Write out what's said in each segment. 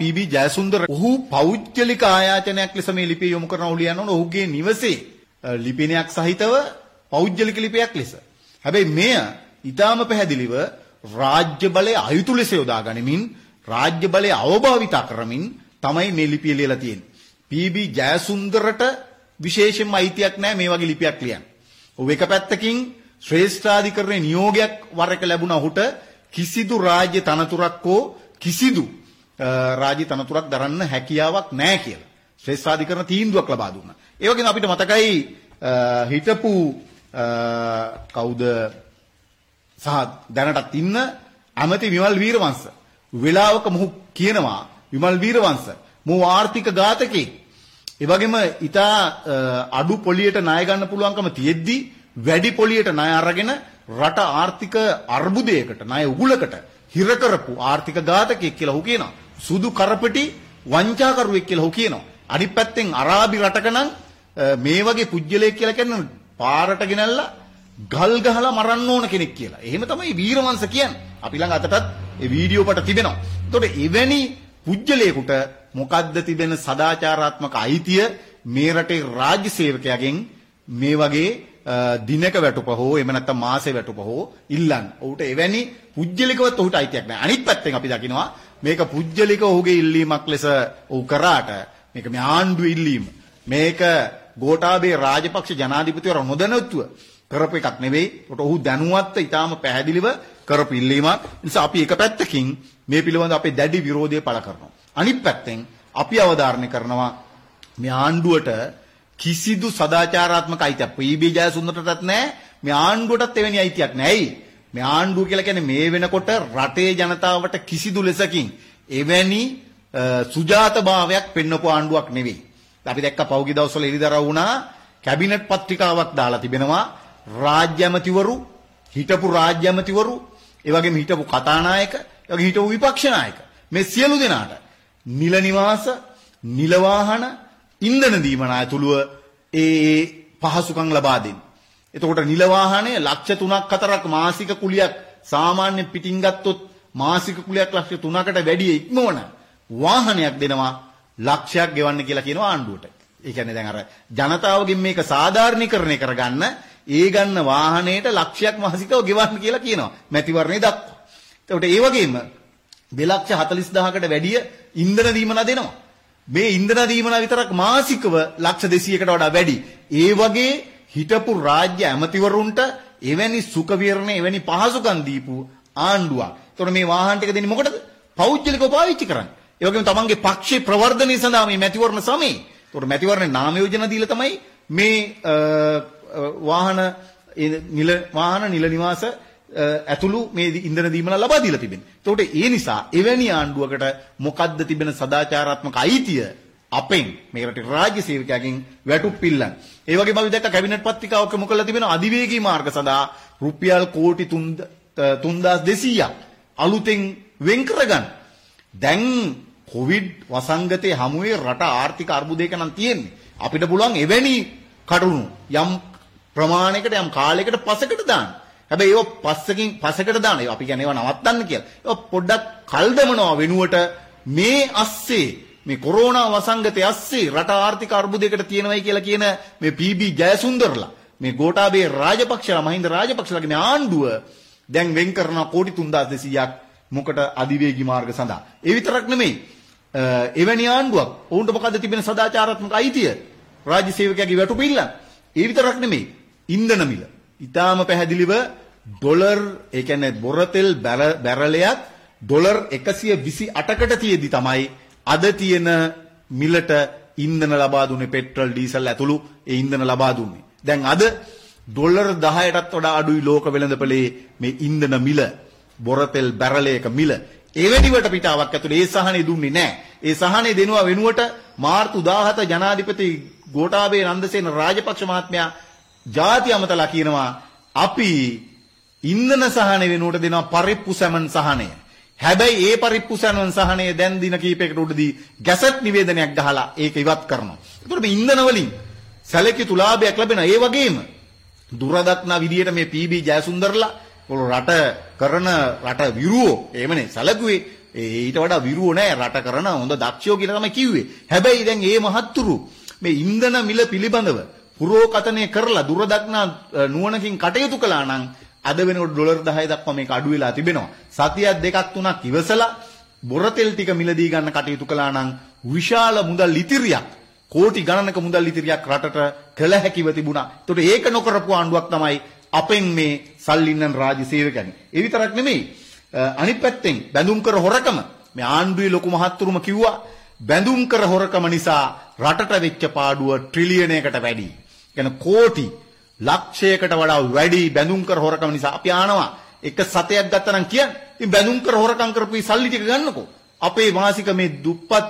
PB Jayasundara ඔහු පෞද්ගලික ආයාචනයක් ලෙස මේ ලිපිය යොමු කරන ඔහු ඕන ඔහුගේ නිවසේ ලිපිනයක් සහිතව පෞද්ගලික ලිපියක් ලෙස. හැබැයි මෙය ඊටාම පැහැදිලිව රාජ්‍ය බලය අයුතු ලෙස යොදා ගනිමින් රාජ්‍ය බලය අවභාවිතා කරමින් තමයි මේ ලිපිය ලියලා තියෙන්නේ. පීබී ජයසුන්දරට විශේෂයෙන්ම අයිතියක් නැහැ මේ වගේ ලිපියක් ලියන්න. ඔව් එක පැත්තකින් ශ්‍රේෂ්ඨාධිකරණයේ නියෝගයක් වර එක ලැබුණා ඔහුට කිසිදු රාජ්‍ය තනතුරක් හෝ කිසිදු රාජ්‍ය තනතුරක් දරන්න හැකියාවක් නැහැ කියලා. ශ්‍රේෂ්ඨාධිකරණ තීන්දුවක් ලබා දුන්නා. ඒ වගේම අපිට මතකයි හිටපු කවුද සහ දැනටත් ඉන්න ඇමති විමල් වීරවංශ වෙලාවක මොහු කියනවා විමල් වීරවංශ මොහු ආර්ථික ඝාතකෙක්. ඒ වගේම ඊටා අඩු පොලියට ණය ගන්න පුළුවන්කම තියෙද්දි වැඩි පොලියට ණය අරගෙන රට ආර්ථික අර්බුදයකට ණය උගුලකට හිර කරපු ආර්ථික ඝාතකයෙක් කියලා ඔහු කියනවා. සුදු කරපටි වංචාකරුවෙක් කියලා ඔහු කියනවා. අනිත් පැත්තෙන් අරාබි රටක නම් මේ වගේ පුජ්‍යලයක් කියලා කියන්නේ පාරට ගෙනල්ලා ගල් ගහලා මරන්න ඕන කෙනෙක් කියලා. එහෙම තමයි වීරවංශ කියන්නේ. අපි ළඟ අතටත් ඒ වීඩියෝ පට තිබෙනවා. එතකොට එවැනි පුජ්‍යලයකට මොකද්ද තිබෙන සදාචාරාත්මක අයිතිය මේ රටේ රාජ්‍ය සේවකයාගෙන් මේ වගේ දිනක වැටුප හෝ එහෙම නැත්නම් මාසේ වැටුප හෝ ඉල්ලන්න. ඔහුට එවැනි පුජ්‍යලිකවත් ඔහුට අයිතියක් නැහැ. අනිත් පැත්තෙන් අපි දකිනවා මේක පුජ්‍යලික ඔහුගේ ඉල්ලීමක් ලෙස ඔහු කරාට මේක මේ ආණ්ඩුවේ ඉල්ලීම. මේක ගෝඨාභය රාජපක්ෂ ජනාධිපතිවරු නොදැනුත්ව කරපු එකක් නෙවෙයි. ඒකට ඔහු දැනුවත්ව ඊටාම පැහැදිලිව කරපු ඉල්ලීමක්. නිසා අපි එක පැත්තකින් මේ පිළිබඳව අපේ දැඩි විරෝධය පළ කරනවා. අනිත් පැත්තෙන් අපි අවධාරණය කරනවා මේ ආණ්ඩුවට කිසිදු සදාචාරාත්මක අයිතියක් පීබී ජයසුන්දරටත් නැහැ. මේ ආණ්ඩුවටත් එවැනි අයිතියක් නැහැ. මේ ආණ්ඩුව කියලා කියන්නේ මේ වෙනකොට රටේ ජනතාවට කිසිදු ලෙසකින් එවැනි සුජාතභාවයක් පෙන්වපු ආණ්ඩුවක් නෙවෙයි. අපි දැක්ක පෞගි දවස්වල එළිදරව් වුණා කැබිනට් පත්‍රිකාවක් දාලා තිබෙනවා රාජ්‍ය ඇමතිවරු හිටපු රාජ්‍ය ඇමතිවරු ඒ වගේම හිටපු කතානායක ඒ වගේ හිටපු විපක්ෂ නායක මේ සියලු දෙනාට නිල නිවාස නිල වාහන ඉන්ධන දීමන ඇතුළුව ඒ පහසුකම් ලබා දෙන්න. එතකොට නිල වාහනය ලක්ෂ 3ක් 4ක් මාසික කුලියක් සාමාන්‍ය පිටින් ගත්තොත් මාසික කුලියක් ලක්ෂ 3කට වැඩිය ඉක්මවන වාහනයක් දෙනවා ලක්ෂයක් ගෙවන්න කියලා කියනවා ආණ්ඩුවට. ඒ කියන්නේ දැන් අර ජනතාවගෙන් මේක සාධාරණීකරණය කරගන්න ඒ ගන්න වාහනේට ලක්ෂයක් මාසිකව ගෙවන්න කියලා කියනවා. මැතිවරණේ දක්වා. එතකොට ඒ වගේම 240000කට වැඩිය ඉන්ධන දීමන දෙනවා. මේ ඉන්ධන දීමන විතරක් මාසිකව ලක්ෂ 200කට වඩා වැඩි. ඒ වගේ හිටපු රාජ්‍ය ඇමතිවරුන්ට එවැනි සුඛ විහරණ එවැනි පහසුකම් දීපු ආණ්ඩුවක්. එතකොට මේ වාහන ටික දෙන්නේ මොකටද? පෞද්ගලිකව පාවිච්චි කරන්න. ඒ වගේම තමන්ගේ පක්ෂේ ප්‍රවර්ධනය සඳහා මේ මැතිවරණ සමයේ. එතකොට මැතිවරණ නාම යෝජනා දීලා තමයි මේ වාහන නිල වාහන නිල නිවාස ඇතුළු මේ ඉන්ධන දීමන ලබා දීලා තිබෙනවා. එතකොට ඒ නිසා එවැනි ආණ්ඩුවකට මොකද්ද තිබෙන සදාචාරාත්මක අයිතිය අපෙන් මේ රටේ රාජ්‍ය සේවකයන්ගෙන් වැටුප් පිල්ලන්. ඒ වගේම අපි දැක්ක කැබිනට් පත්‍රිකාවක මොකලා තිබෙනවා අධිවේගී මාර්ග සඳහා රුපියල් කෝටි 3200ක් අලුතෙන් වෙන් කරගන්න. දැන් කොවිඩ් වසංගතයේ හමුවේ රට ආර්ථික අර්බුදයක නම් තියෙන්නේ. අපිට පුළුවන් එවැනි කටුණු යම් ප්‍රමාණයකට යම් කාලයකට පසකට දාන්න. හැබැයි ඒව පස්සකින් පසකට දාන ඒවා අපි කියන්නේ ඒවා නවත්තන්න කියලා. ඒවා පොඩ්ඩක් කල් දමනවා වෙනුවට මේ අස්සේ මේ කොරෝනා වසංගතය අස්සේ රට ආර්ථික අර්බුදයකට තියෙනවයි කියලා කියන මේ පීබී ජයසුන්දරලා මේ ගෝඨාභය රාජපක්ෂලා මහින්ද රාජපක්ෂලාගේ මේ ආණ්ඩුව දැන් වෙන් කරන කෝටි 3200ක් මොකට අධිවේගී මාර්ග සඳහා. ඒ විතරක් නෙමෙයි. එවැනි ආණ්ඩුවක් ඔවුන්ට මොකද්ද තිබෙන සදාචාරාත්මක අයිතිය? රාජ්‍ය සේවකයාගේ වැටුපිල්ල. ඒ විතරක් නෙමෙයි. ඉන්ධන මිල. ඊටාම පැහැදිලිව ඩොලර් ඒ කියන්නේ බොරතෙල් බැරලයක් ඩොලර් 128කට තියේදී තමයි අද තියෙන මිලට ඉන්ධන ලබා දුන්නේ පෙට්‍රල් ඩීසල් ඇතුළු ඒ ඉන්ධන ලබා දුන්නේ. දැන් අද ඩොලර් 10ටත් වඩා අඩුයි ලෝක වෙළඳපොලේ මේ ඉන්ධන මිල බොරතෙල් බැරලයක මිල. එවැනි වට පිටාවක් ඇතුළේ ඒ සහනේ දුන්නේ නැහැ. ඒ සහනේ දෙනවා වෙනුවට මාර්තු 17 ජනාධිපති ගෝඨාභය නන්දසේන රාජපක්ෂ මහත්මයා ಜಾති අමතලා කියනවා අපි ඉන්ධන සහන වෙනුවට දෙනවා පරිප්පු සැමන් සහනය. හැබැයි ඒ පරිප්පු සැමන් සහනය දැන් දින කීපයකට උඩදී ගැසට් නිවේදනයක් ගහලා ඒක ඉවත් කරනවා. ඒකට මේ ඉන්ධන වලින් සැලකිය තුලාභයක් ලැබෙනවා. ඒ වගේම දුරදක්නා විදියට මේ පීබී ජයසුන්දරලා රට කරන රට විරුවෝ එහෙමනේ සැලකුවේ ඊට වඩා විරුව නෑ රට කරන හොඳ දක්ෂයෝ කියලා තමයි කිව්වේ. හැබැයි දැන් මේ මහත්තුරු මේ ඉන්ධන මිල පිළිබඳව පුරෝකතනය කරලා දුරදක්නා නුවණකින් කටයුතු කළා නම් අද වෙනකොට ඩොලර් 10 දක්වා මේක අඩු වෙලා තිබෙනවා. සතියක් දෙකක් තුනක් ඉවසලා බොරතෙල් ටික මිලදී ගන්න කටයුතු කළා නම් විශාල මුදල් ඉතිරියක් කෝටි ගණනක මුදල් ඉතිරියක් රටට කළ හැකිව තිබුණා. ඒතකොට ඒක නොකරපු ආණ්ඩුවක් තමයි අපෙන් මේ සල්ලින්නන් රාජ්‍ය සේවකයන්. ඒ විතරක් නෙමෙයි. අනිත් පැත්තෙන් බැඳුම් කර හොරකම මේ ආණ්ඩුවේ ලොකු මහත්තුරුම කිව්වා බැඳුම් කර හොරකම නිසා රටට වෙච්ච පාඩුව ට්‍රිලියනයකට වැඩි. කියන කෝටි ලක්ෂයකට වඩා වැඩි බැඳුම් කර හොරකම නිසා අපි ආනවා එක සතයක් ගත්තා නම් කියන්න. ඉතින් බැඳුම් කර හොරකම් කරපු සල්ලි ටික ගන්නකෝ. අපේ මාසික මේ දුප්පත්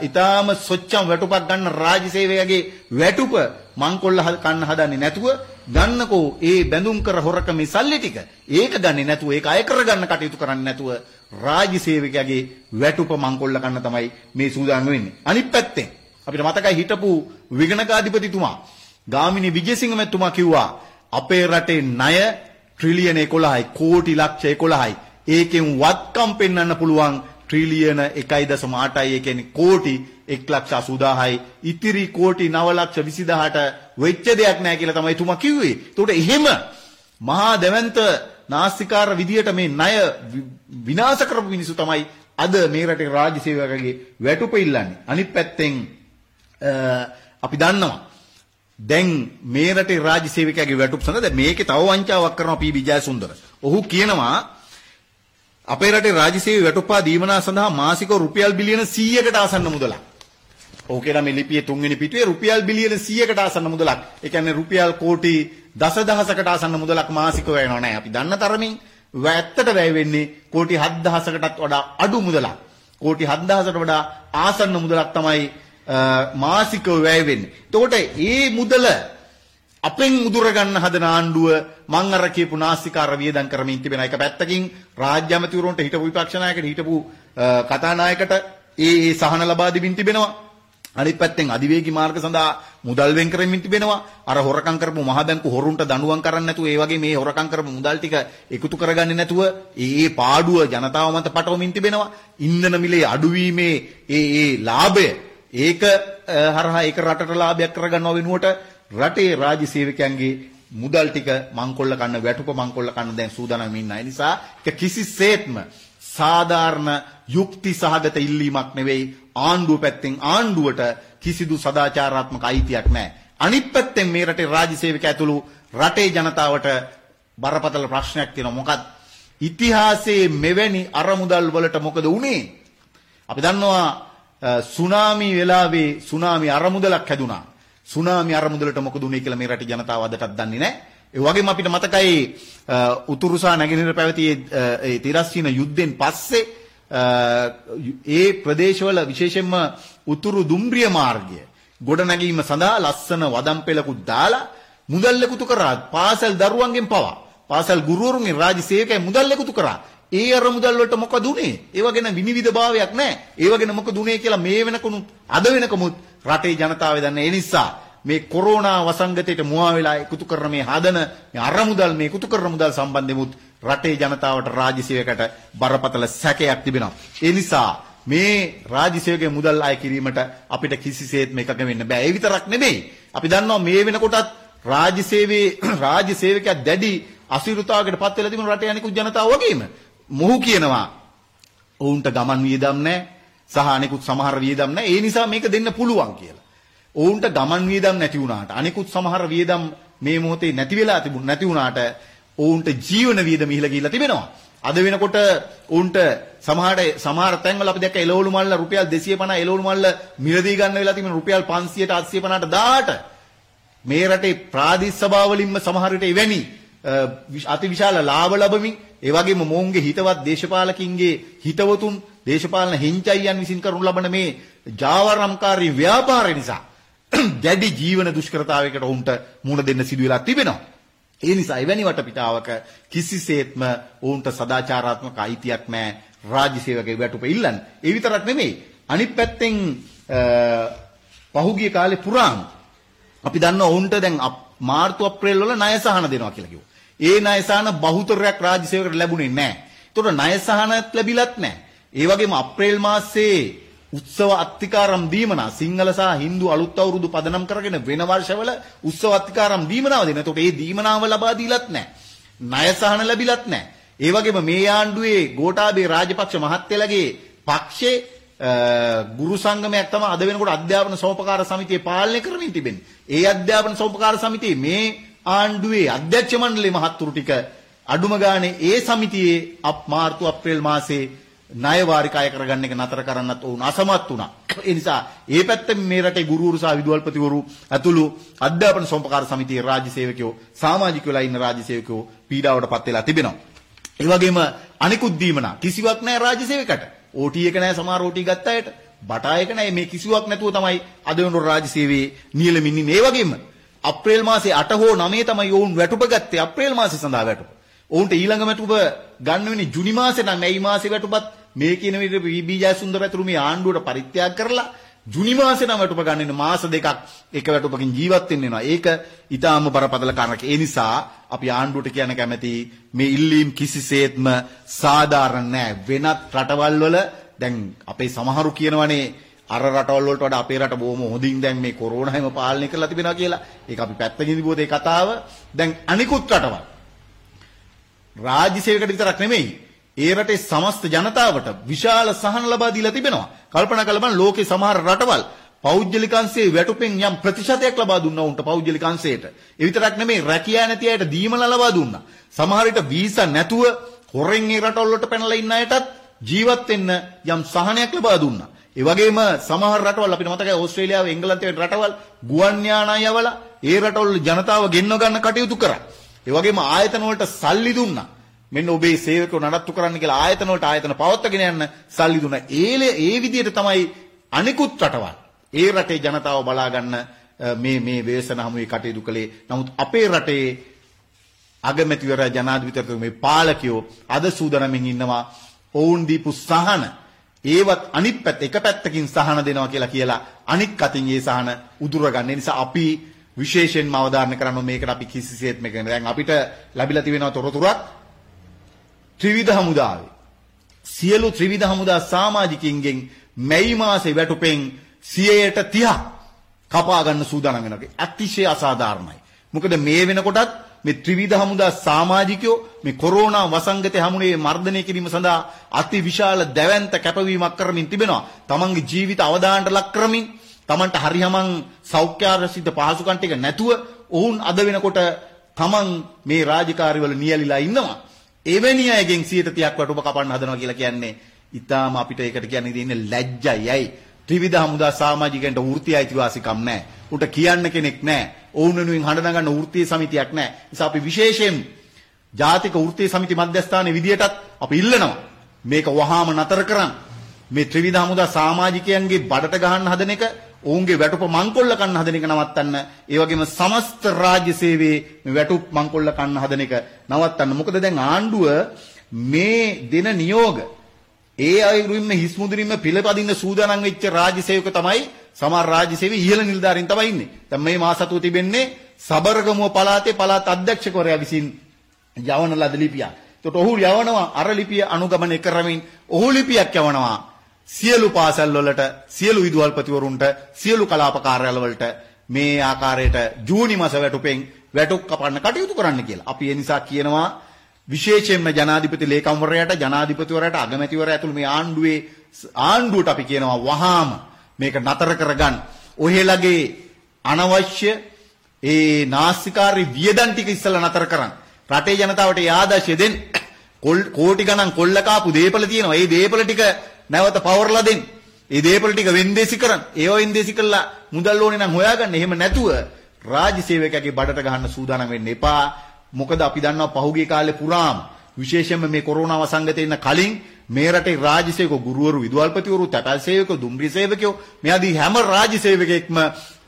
ඊටාම සොච්චම් වැටුපක් ගන්න රාජ්‍ය සේවකගේ වැටුප මංකොල්ල කන්න හදන්නේ නැතුව ගන්නකෝ ඒ බැඳුම් කර හොරකමේ සල්ලි ටික. ඒක ගන්නේ නැතුව ඒක අය කරගන්න කටයුතු කරන්නේ නැතුව රාජ්‍ය සේවකයාගේ වැටුප මංකොල්ල කන්න තමයි මේ සූදානම් වෙන්නේ. අනිත් පැත්තෙන් අපිට මතකයි හිටපු විගණකාධිපතිතුමා ගාමිණී විජේසිංහ මැතිතුමා කිව්වා අපේ රටේ ණය ට්‍රිලියන 11යි කෝටි ලක්ෂ 11යි. ඒකෙන් වත්කම් පෙන්වන්න පුළුවන් ට්‍රිලියන 1.8යි ඒ කියන්නේ කෝටි 180000යි ඉතිරි කෝටි 9 ලක්ෂ 20000ට වෙච්ච දෙයක් නැහැ කියලා තමයි තුමා කිව්වේ. ඒකට එහෙම මහා දැවැන්ත නාස්තිකාර විදියට මේ ණය විනාශ කරපු මිනිස්සු තමයි අද මේ රටේ රාජ්‍ය සේවකගේ වැටුප ඉල්ලන්නේ. අනිත් පැත්තෙන් අපි දන්නවා දැන් මේ රටේ රාජ්‍ය සේවකයාගේ වැටුප් සඳහා දැන් මේකේ තව වංචාවක් කරනවා පී විජයසුන්දර. ඔහු කියනවා අපේ රටේ රාජ්‍ය සේවය වැටුප්පා දීමනා සඳහා මාසික රුපියල් බිලියන 100කට ආසන්න මුදලක්. ඔහු කියලා මේ ලිපියේ තුන්වෙනි පිටුවේ රුපියල් බිලියන 100කට ආසන්න මුදලක්. ඒ කියන්නේ රුපියල් කෝටි දසදහසකට ආසන්න මුදලක් මාසිකව වෙනව නැහැ. අපි දන්න තරමින් ඇත්තට වැය වෙන්නේ කෝටි 7000කටත් වඩා අඩු මුදලක්. කෝටි 7000කට වඩා ආසන්න මුදලක් තමයි මාසිකව වැය වෙන්නේ. එතකොට මේ මුදල අපෙන් උදුර ගන්න හදන ආණ්ඩුව මං අර කියපු නාස්තිකාර වියදම් කරමින් තිබෙන එක පැත්තකින් රාජ්‍ය අමාත්‍යවරුන්ට හිටපු විපක්ෂ නායකට හිටපු කතානායකට ඒ ඒ සහන ලබා දෙමින් තිබෙනවා. අනිත් පැත්තෙන් අධිවේගී මාර්ග සඳහා මුදල් වෙන් කරමින් තිබෙනවා. අර හොරකම් කරපු මහ බැංකු හොරුන්ට දඬුවම් කරන්නේ නැතුව ඒ වගේ මේ හොරකම් කරපු මුදල් ටික එකතු කරගන්නේ නැතුව ඒ පාඩුව ජනතාව මත පටවමින් තිබෙනවා. ඉන්ධන මිලේ අඩුවීමේ ඒ ඒ ලාභය ඒක හරහා ඒක රටට ලාභයක් කරගන්නව වෙනුවට රටේ රාජ්‍ය සේවකයන්ගේ මුදල් ටික මංකොල්ල කන්න වැටුප මංකොල්ල කන්න දැන් සූදානම් ඉන්න අය නිසා ඒක කිසිසේත්ම සාධාරණ යුක්ති සහගත ඉල්ලීමක් නෙවෙයි ආණ්ඩුව පැත්තෙන් ආණ්ඩුවට කිසිදු සදාචාරාත්මක අයිතියක් නැහැ. අනිත් පැත්තෙන් මේ රටේ රාජ්‍ය සේවක ඇතුළු රටේ ජනතාවට බරපතල ප්‍රශ්නයක් තියෙනවා. මොකද ඉතිහාසයේ මෙවැනි අරමුදල් වලට මොකද වුනේ? අපි දන්නවා සුනාමි වෙලාවේ සුනාමි අරමුදලක් හැදුනා. සුනාමි අරමුදලට මොකද උනේ කියලා මේ රටේ ජනතාව අදටත් දන්නේ නැහැ. ඒ වගේම අපිට මතකයි උතුරු සහ නැගෙනහිර පැවති ඒ තිරස්චීන යුද්ධෙන් පස්සේ ඒ ප්‍රදේශවල විශේෂයෙන්ම උතුරු දුම්රිය මාර්ගය ගොඩනැගීම සඳහා ලස්සන වදම් පෙළකුත් දාලා මුදල් එකතු කරා පාසල් දරුවන්ගෙන් පවා පාසල් ගුරුවරුන්ගේ රාජ්‍ය සේවකයන් මුදල් එකතු කරා ඒ අර මුදල් වලට මොකද උනේ ඒව ගැන විනිවිද භාවයක් නැහැ ඒව ගැන මොකද උනේ කියලා මේ වෙනකනුත් අද වෙනකමුත් රටේ ජනතාව දන්නේ ඒ නිසා මේ කොරෝනා වසංගතයට මුවා වෙලා එකතු කරන මේ හදන මේ අරමුදල් මේ එකතු කරන මුදල් සම්බන්ධෙමුත් රටේ ජනතාවට රාජ්‍ය සේවකට බරපතල සැකයක් තිබෙනවා. ඒ නිසා මේ රාජ්‍ය සේවකයේ මුදල් අය කිරීමට අපිට කිසිසේත් මේකක වෙන්න බෑ. ඒ විතරක් නෙමෙයි. අපි දන්නවා මේ වෙනකොටත් රාජ්‍ය සේවයේ රාජ්‍ය සේවකයා දැඩි අසිරුතාවකට පත් වෙලා තිබුණ රටේ අනිකුත් ජනතාව වගේම. මොහු කියනවා ඔවුන්ට ගමන් වියදම් නැහැ සහ අනිකුත් සමහර වියදම් නැහැ. ඒ නිසා මේක දෙන්න පුළුවන් කියලා. ඔවුන්ට ගමන් වියදම් නැති වුණාට අනිකුත් සමහර වියදම් මේ මොහොතේ නැති වෙලා තිබුණ නැති වුණාට ඔවුන්ට ජීවන වියදම ඉහළ ගිහිල්ලා තිබෙනවා. අද වෙනකොට උන්ට සමහරට සමහර තැන්වල අපි දැක්ක එළවලු මල්ල රුපියල් 250 එළවලු මල්ල මිලදී ගන්න වෙලා තිබෙන රුපියල් 500ට 850ට 1000ට මේ රටේ ප්‍රාදේශ සභා වලින්ම සමහර විට එවැනි අති විශාල ලාභ ලැබමින් ඒ වගේම මොවුන්ගේ හිතවත් දේශපාලකින්ගේ හිතවතුන් දේශපාලන හිංචයියන් විසින් කරනු ලබන මේ ජාවාරම්කාරී ව්‍යාපාරය නිසා දැඩි ජීවන දුෂ්කරතාවයකට උන්ට මුහුණ දෙන්න සිදු වෙලා තිබෙනවා. ඒ නිසා එවැනි වටපිටාවක කිසිසේත්ම ඔවුන්ට සදාචාරාත්මක අයිතියක් නැහැ රාජ්‍ය සේවකගේ වැටුප ඉල්ලන්න. ඒ විතරක් නෙමෙයි. අනිත් පැත්තෙන් පහුගිය කාලේ පුරාම අපි දන්නවා ඔවුන්ට දැන් මාර්තු අප්‍රේල් වල ණය සහන දෙනවා කියලා කිව්වා. ඒ ණය සහන බහුතරයක් රාජ්‍ය සේවකකට ලැබුණේ නැහැ. ඒතකොට ණය සහනත් ලැබිලත් නැහැ. ඒ වගේම අප්‍රේල් මාසයේ උත්සව අත්තිකාරම් දීමනා සිංහල සහ හින්දු අලුත් අවුරුදු පදනම් කරගෙන වෙන වර්ෂවල උත්සව අත්තිකාරම් දීමනාව දෙන. එතකොට ඒ දීමනාව ලබා දීලත් නැහැ. ණය සහන ලැබිලත් නැහැ. ඒ වගේම මේ ආණ්ඩුවේ ගෝඨාභය රාජපක්ෂ මහත්තයලගේ පක්ෂේ ගුරු සංගමයක් තමයි අද වෙනකොට අධ්‍යාපන සෝපකාර සමිතිය පාලනය කරමින් තිබෙන්නේ. ඒ අධ්‍යාපන සෝපකාර සමිතියේ මේ ආණ්ඩුවේ අධ්‍යක්ෂ මණ්ඩලයේ මහත්තුරු ටික අඩුම ගානේ ඒ සමිතියේ අප මාර්තු අප්‍රේල් මාසේ ණය වාරික අය කරගන්න එක නතර කරන්නත් ඔවුන් අසමත් වුණා. ඒ නිසා ඒ පැත්තෙන් මේ රටේ ගුරුවරු සහ විදුහල්පතිවරු ඇතුළු අධ්‍යාපන සොම්පකාර සමිතියේ රාජ්‍ය සේවකයෝ සමාජිකයෝලා ඉන්න රාජ්‍ය සේවකයෝ පීඩාවටපත් වෙලා තිබෙනවා. ඒ වගේම අනිකුත් දීමනා කිසිවක් නැහැ රාජ්‍ය සේවකට. ඕටී එක නැහැ සමහර ඕටී ගත්ත අයට. බටා එක නැහැ මේ කිසිවක් නැතුව තමයි අද වෙනකොට රාජ්‍ය සේවයේ නියලමින් ඉන්නේ. ඒ වගේම අප්‍රේල් මාසේ 8 හෝ 9 තමයි ඔවුන් වැටුප ගත්තේ අප්‍රේල් මාසේ සඳහා වැටුප. ඔවුන්ට ඊළඟ වැටුප ගන්න වෙන්නේ ජුනි මාසේ නම් ඇයි මාසේ වැටුපත් මේ කියන විදිහට පී.බී. ජයසුන්දර ඇතුළු මේ ආණ්ඩුවට පරිත්‍යාග කරලා ජුනි මාසේ නම් වැටුප ගන්න වෙන මාස දෙකක් එක වැටුපකින් ජීවත් වෙන්න වෙනවා. ඒක ඊටාම බරපතල කාරණයක්. ඒ නිසා අපි ආණ්ඩුවට කියන්න කැමති මේ ඉල්ලීම් කිසිසේත්ම සාධාරණ නෑ. වෙනත් රටවල් වල දැන් අපේ සමහරු කියනවනේ අර රටවල් වලට වඩා අපේ රට බොහොම හොඳින් දැන් මේ කොරෝනා හැම පාලනය කරලා තිබෙනවා කියලා. ඒක අපි පැත්තකින් දිබුවොත් ඒ කතාව දැන් අනිකුත් රටවල් රාජ්‍ය සේවකට විතරක් නෙමෙයි ඒ රටේ සමස්ත ජනතාවට විශාල සහන ලබා දීලා තිබෙනවා. කල්පනා කරලා බලන්න ලෝකේ සමහර රටවල් පෞද්ගලිකංශයේ වැටුපෙන් යම් ප්‍රතිශතයක් ලබා දුන්නා උන්ට පෞද්ගලිකංශයට. ඒ විතරක් නෙමෙයි රැකියා නැති අයට දීමන ලබා දුන්නා. සමහර විට වීසා නැතුව හොරෙන් ඒ රටවල් වලට පැනලා ඉන්න අයටත් ජීවත් වෙන්න යම් සහනයක් ලබා දුන්නා. ඒ වගේම සමහර රටවල් අපිට මතකයි ඕස්ට්‍රේලියාව එංගලන්තයේ රටවල් ගුවන් යානා යවලා ඒ රටවල ජනතාව ගෙන්ව ගන්න කටයුතු කරා. ඒ වගේම ආයතන වලට සල්ලි දුන්නා. මෙන්න ඔබේ සේවකව නඩත්තු කරන්න කියලා ආයතන වලට ආයතන පවත්වාගෙන යන්න සල්ලි දුන්නා. ඒ ඒ විදිහට තමයි අනිකුත් රටවල් ඒ රටේ ජනතාව බලා ගන්න මේ මේ වේසන හමුවේ කටයුතු කළේ. නමුත් අපේ රටේ අගමැතිවරයා ජනාධිපතිවරු මේ පාලකයෝ අද සූදානමින් ඉන්නවා ඔවුන් දීපු සහන ඒවත් අනිත් පැත්ත එක පැත්තකින් සහන දෙනවා කියලා කියලා අනික් අතින් ඒ සහන උදුරගන්න. ඒ නිසා අපි විශේෂයෙන්ම අවධාරණය කරන්න මේකට අපි කිසිසේත් මේක දැන් අපිට ලැබිලා තිබෙනවා තොරතුරක් ත්‍රිවිධ හමුදාවේ සියලු ත්‍රිවිධ හමුදා සමාජිකින්ගෙන් මැයි මාසේ වැටුපෙන් 130ක් කපා ගන්න සූදානම් වෙනවා. අතිශය අසාධාරණයි. මොකද මේ වෙනකොටත් මේ ත්‍රිවිධ හමුදා සමාජිකයෝ මේ කොරෝනා වසංගතය හමුවේ මර්ධනය කිරීම සඳහා අති විශාල දැවැන්ත කැපවීමක් කරමින් තිබෙනවා. තමන්ගේ ජීවිත අවදානට ලක් කරමින් තමන්ට හරියමං සෞඛ්‍යාරසිත පහසුකම් ටික නැතුව ඔවුන් අද වෙනකොට තමන් මේ රාජකාරිවල නියැලිලා ඉන්නවා. එවැනි අයගෙන් 130ක් වටුප කපන්න හදනවා කියලා කියන්නේ ඊටාම අපිට ඒකට කියන්නේ තියෙන්නේ ලැජ්ජයයි. ත්‍රිවිධ හමුදා සමාජිකයන්ට වෘත්ති අයිතිවාසිකම් නැහැ. උට කියන්න කෙනෙක් නැහැ. ඔවුන් වෙනුවෙන් හඬ නගන්න වෘත්තීය සමිතියක් නැහැ. නිසා අපි විශේෂයෙන් ජාතික වෘත්තීය සමිති මධ්‍යස්ථානයේ විදියටත් අපි ඉල්ලනවා මේක වහාම නතර කරන්න. මේ ත්‍රිවිධ හමුදා සමාජිකයන්ගේ බඩට ගහන්න හදන එක ඔවුන්ගේ වැටුප මංකොල්ල කන්න හදන එක නවත්තන්න. ඒ වගේම සමස්ත රාජ්‍ය සේවයේ මේ වැටුප් මංකොල්ල කන්න හදන එක නවත්තන්න. මොකද දැන් ආණ්ඩුව මේ දෙන නියෝග ඒ අයුරින්ම හිස්මුදුරින්ම පිළපදින්න සූදානම් වෙච්ච රාජ්‍ය සේවක තමයි සමහර රාජ්‍ය සේවයේ ඉහළ නිලධාරීන් තමයි ඉන්නේ. දැන් මේ මාස අතුව තිබෙන්නේ සබරගමුව පළාතේ පළාත් අධ්‍යක්ෂකවරයා විසින් යවන ලද ලිපියක්. ඒකට ඔහු යවනවා අර ලිපිය අනුගමනය කරමින් ඔහු ලිපියක් යවනවා සියලු පාසල් වලට සියලු විදුහල්පතිවරුන්ට සියලු කලාප කාර්යාල වලට මේ ආකාරයට ජූනි මාස වැටුපෙන් වැටුප් කපන්න කටයුතු කරන්න කියලා. අපි ඒ නිසා කියනවා විශේෂයෙන්ම ජනාධිපති ලේකම්වරයාට ජනාධිපතිවරයාට අගමැතිවරයා ඇතුළු මේ ආණ්ඩුවේ ආණ්ඩුවට අපි කියනවා වහාම මේක නතර කරගන්න. ඔහෙලගේ අනවශ්‍ය ඒ නාස්තිකාරී වියදම් ටික ඉස්සලා නතර කරන්න. රටේ ජනතාවට ඒ ආදර්ශය දෙන්න. කෝටි ගණන් කොල්ල කාපු දීපල තියෙනවා. ඒ දීපල ටික නැවත පවර්ලා දෙන්න. ඒ දේපල ටික වෙන්දේසි කරන්න. ඒව වෙන්දේසි කළා මුදල් ඕනේ නම් හොයාගන්න. එහෙම නැතුව රාජ්‍ය සේවකයාගේ බඩට ගහන්න සූදානම් වෙන්න එපා. මොකද අපි දන්නවා පහුගිය කාලේ පුරාම විශේෂයෙන්ම මේ කොරෝනා වසංගතේ ඉන්න කලින් මේ රටේ රාජ්‍ය සේවක ගුරුවරු විදුහල්පතිවරු තැපැල් සේවකයෝ දුම්රිය සේවකයෝ මේ ආදී හැම රාජ්‍ය සේවකයෙක්ම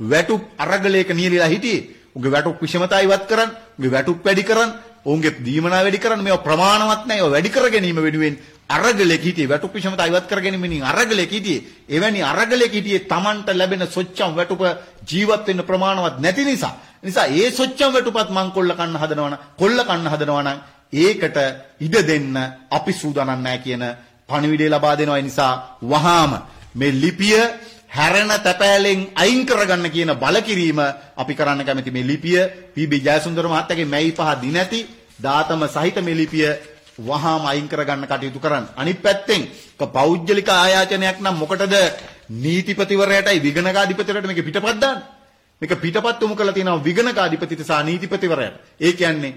වැටුප් අරගලයක නියලිලා හිටියේ. උගේ වැටුප් විෂමතා ඉවත් කරන්න, උගේ වැටුප් වැඩි කරන්න, ඔවුන්ගේ දීමනා වැඩි කරන්න මේවා ප්‍රමාණවත් නැහැ. ඒවා වැඩි කර ගැනීම වෙනුවෙන් අරගලෙක හිටියේ වැටුප් විෂමතා ඉවත් කර ගැනීමෙන් අරගලෙක හිටියේ. එවැනි අරගලෙක හිටියේ Tamanට ලැබෙන සොච්චම් වැටුප ජීවත් වෙන්න ප්‍රමාණවත් නැති නිසා. නිසා ඒ සොච්චම් වැටුපත් මං කොල්ල කන්න හදනවනම් කොල්ල කන්න හදනවනම් ඒකට ඉඩ දෙන්න අපි සූදානම් නැහැ කියන පණිවිඩය ලබා දෙනවා. ඒ නිසා වහාම මේ ලිපිය හැරෙන තැපෑලෙන් අයින් කරගන්න කියන බලකිරීම අපි කරන්න කැමති මේ ලිපිය පී.බී. ජයසුන්දර මහත්තයාගේ මැයි පහ දිනැති දාතම සහිත මේ ලිපිය වහාම අයින් කරගන්න කටයුතු කරන්න. අනිත් පැත්තෙන් පෞද්ගලික ආයාචනයක් නම් මොකටද නීතිපතිවරයටයි විගණකාධිපතිවරයට මේක පිටපත් දාන්නේ? මේක පිටපත් උමු කරලා තියෙනවා විගණකාධිපතිට සහ නීතිපතිවරයට. ඒ කියන්නේ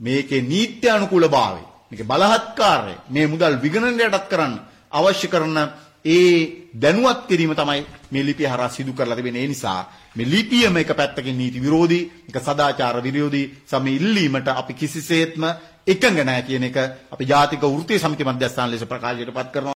මේකේ නීත්‍යානුකූලභාවය, මේකේ බලහත්කාරය, මේ මුදල් විගණනයටත් කරන්න අවශ්‍ය කරන ඒ දැනුවත් කිරීම තමයි මේ ලිපිය හරහා සිදු කරලා තිබෙන්නේ. ඒ නිසා මේ ලිපියම එක පැත්තකින් නීති විරෝධී, එක සදාචාර විරෝධී සම ඉල්ලීමට අපි කිසිසේත්ම එකඟ නැහැ කියන එක අපි ජාතික වෘත්තීය සමිති මධ්‍යස්ථාන ලෙස ප්‍රකාශයට පත් කරනවා.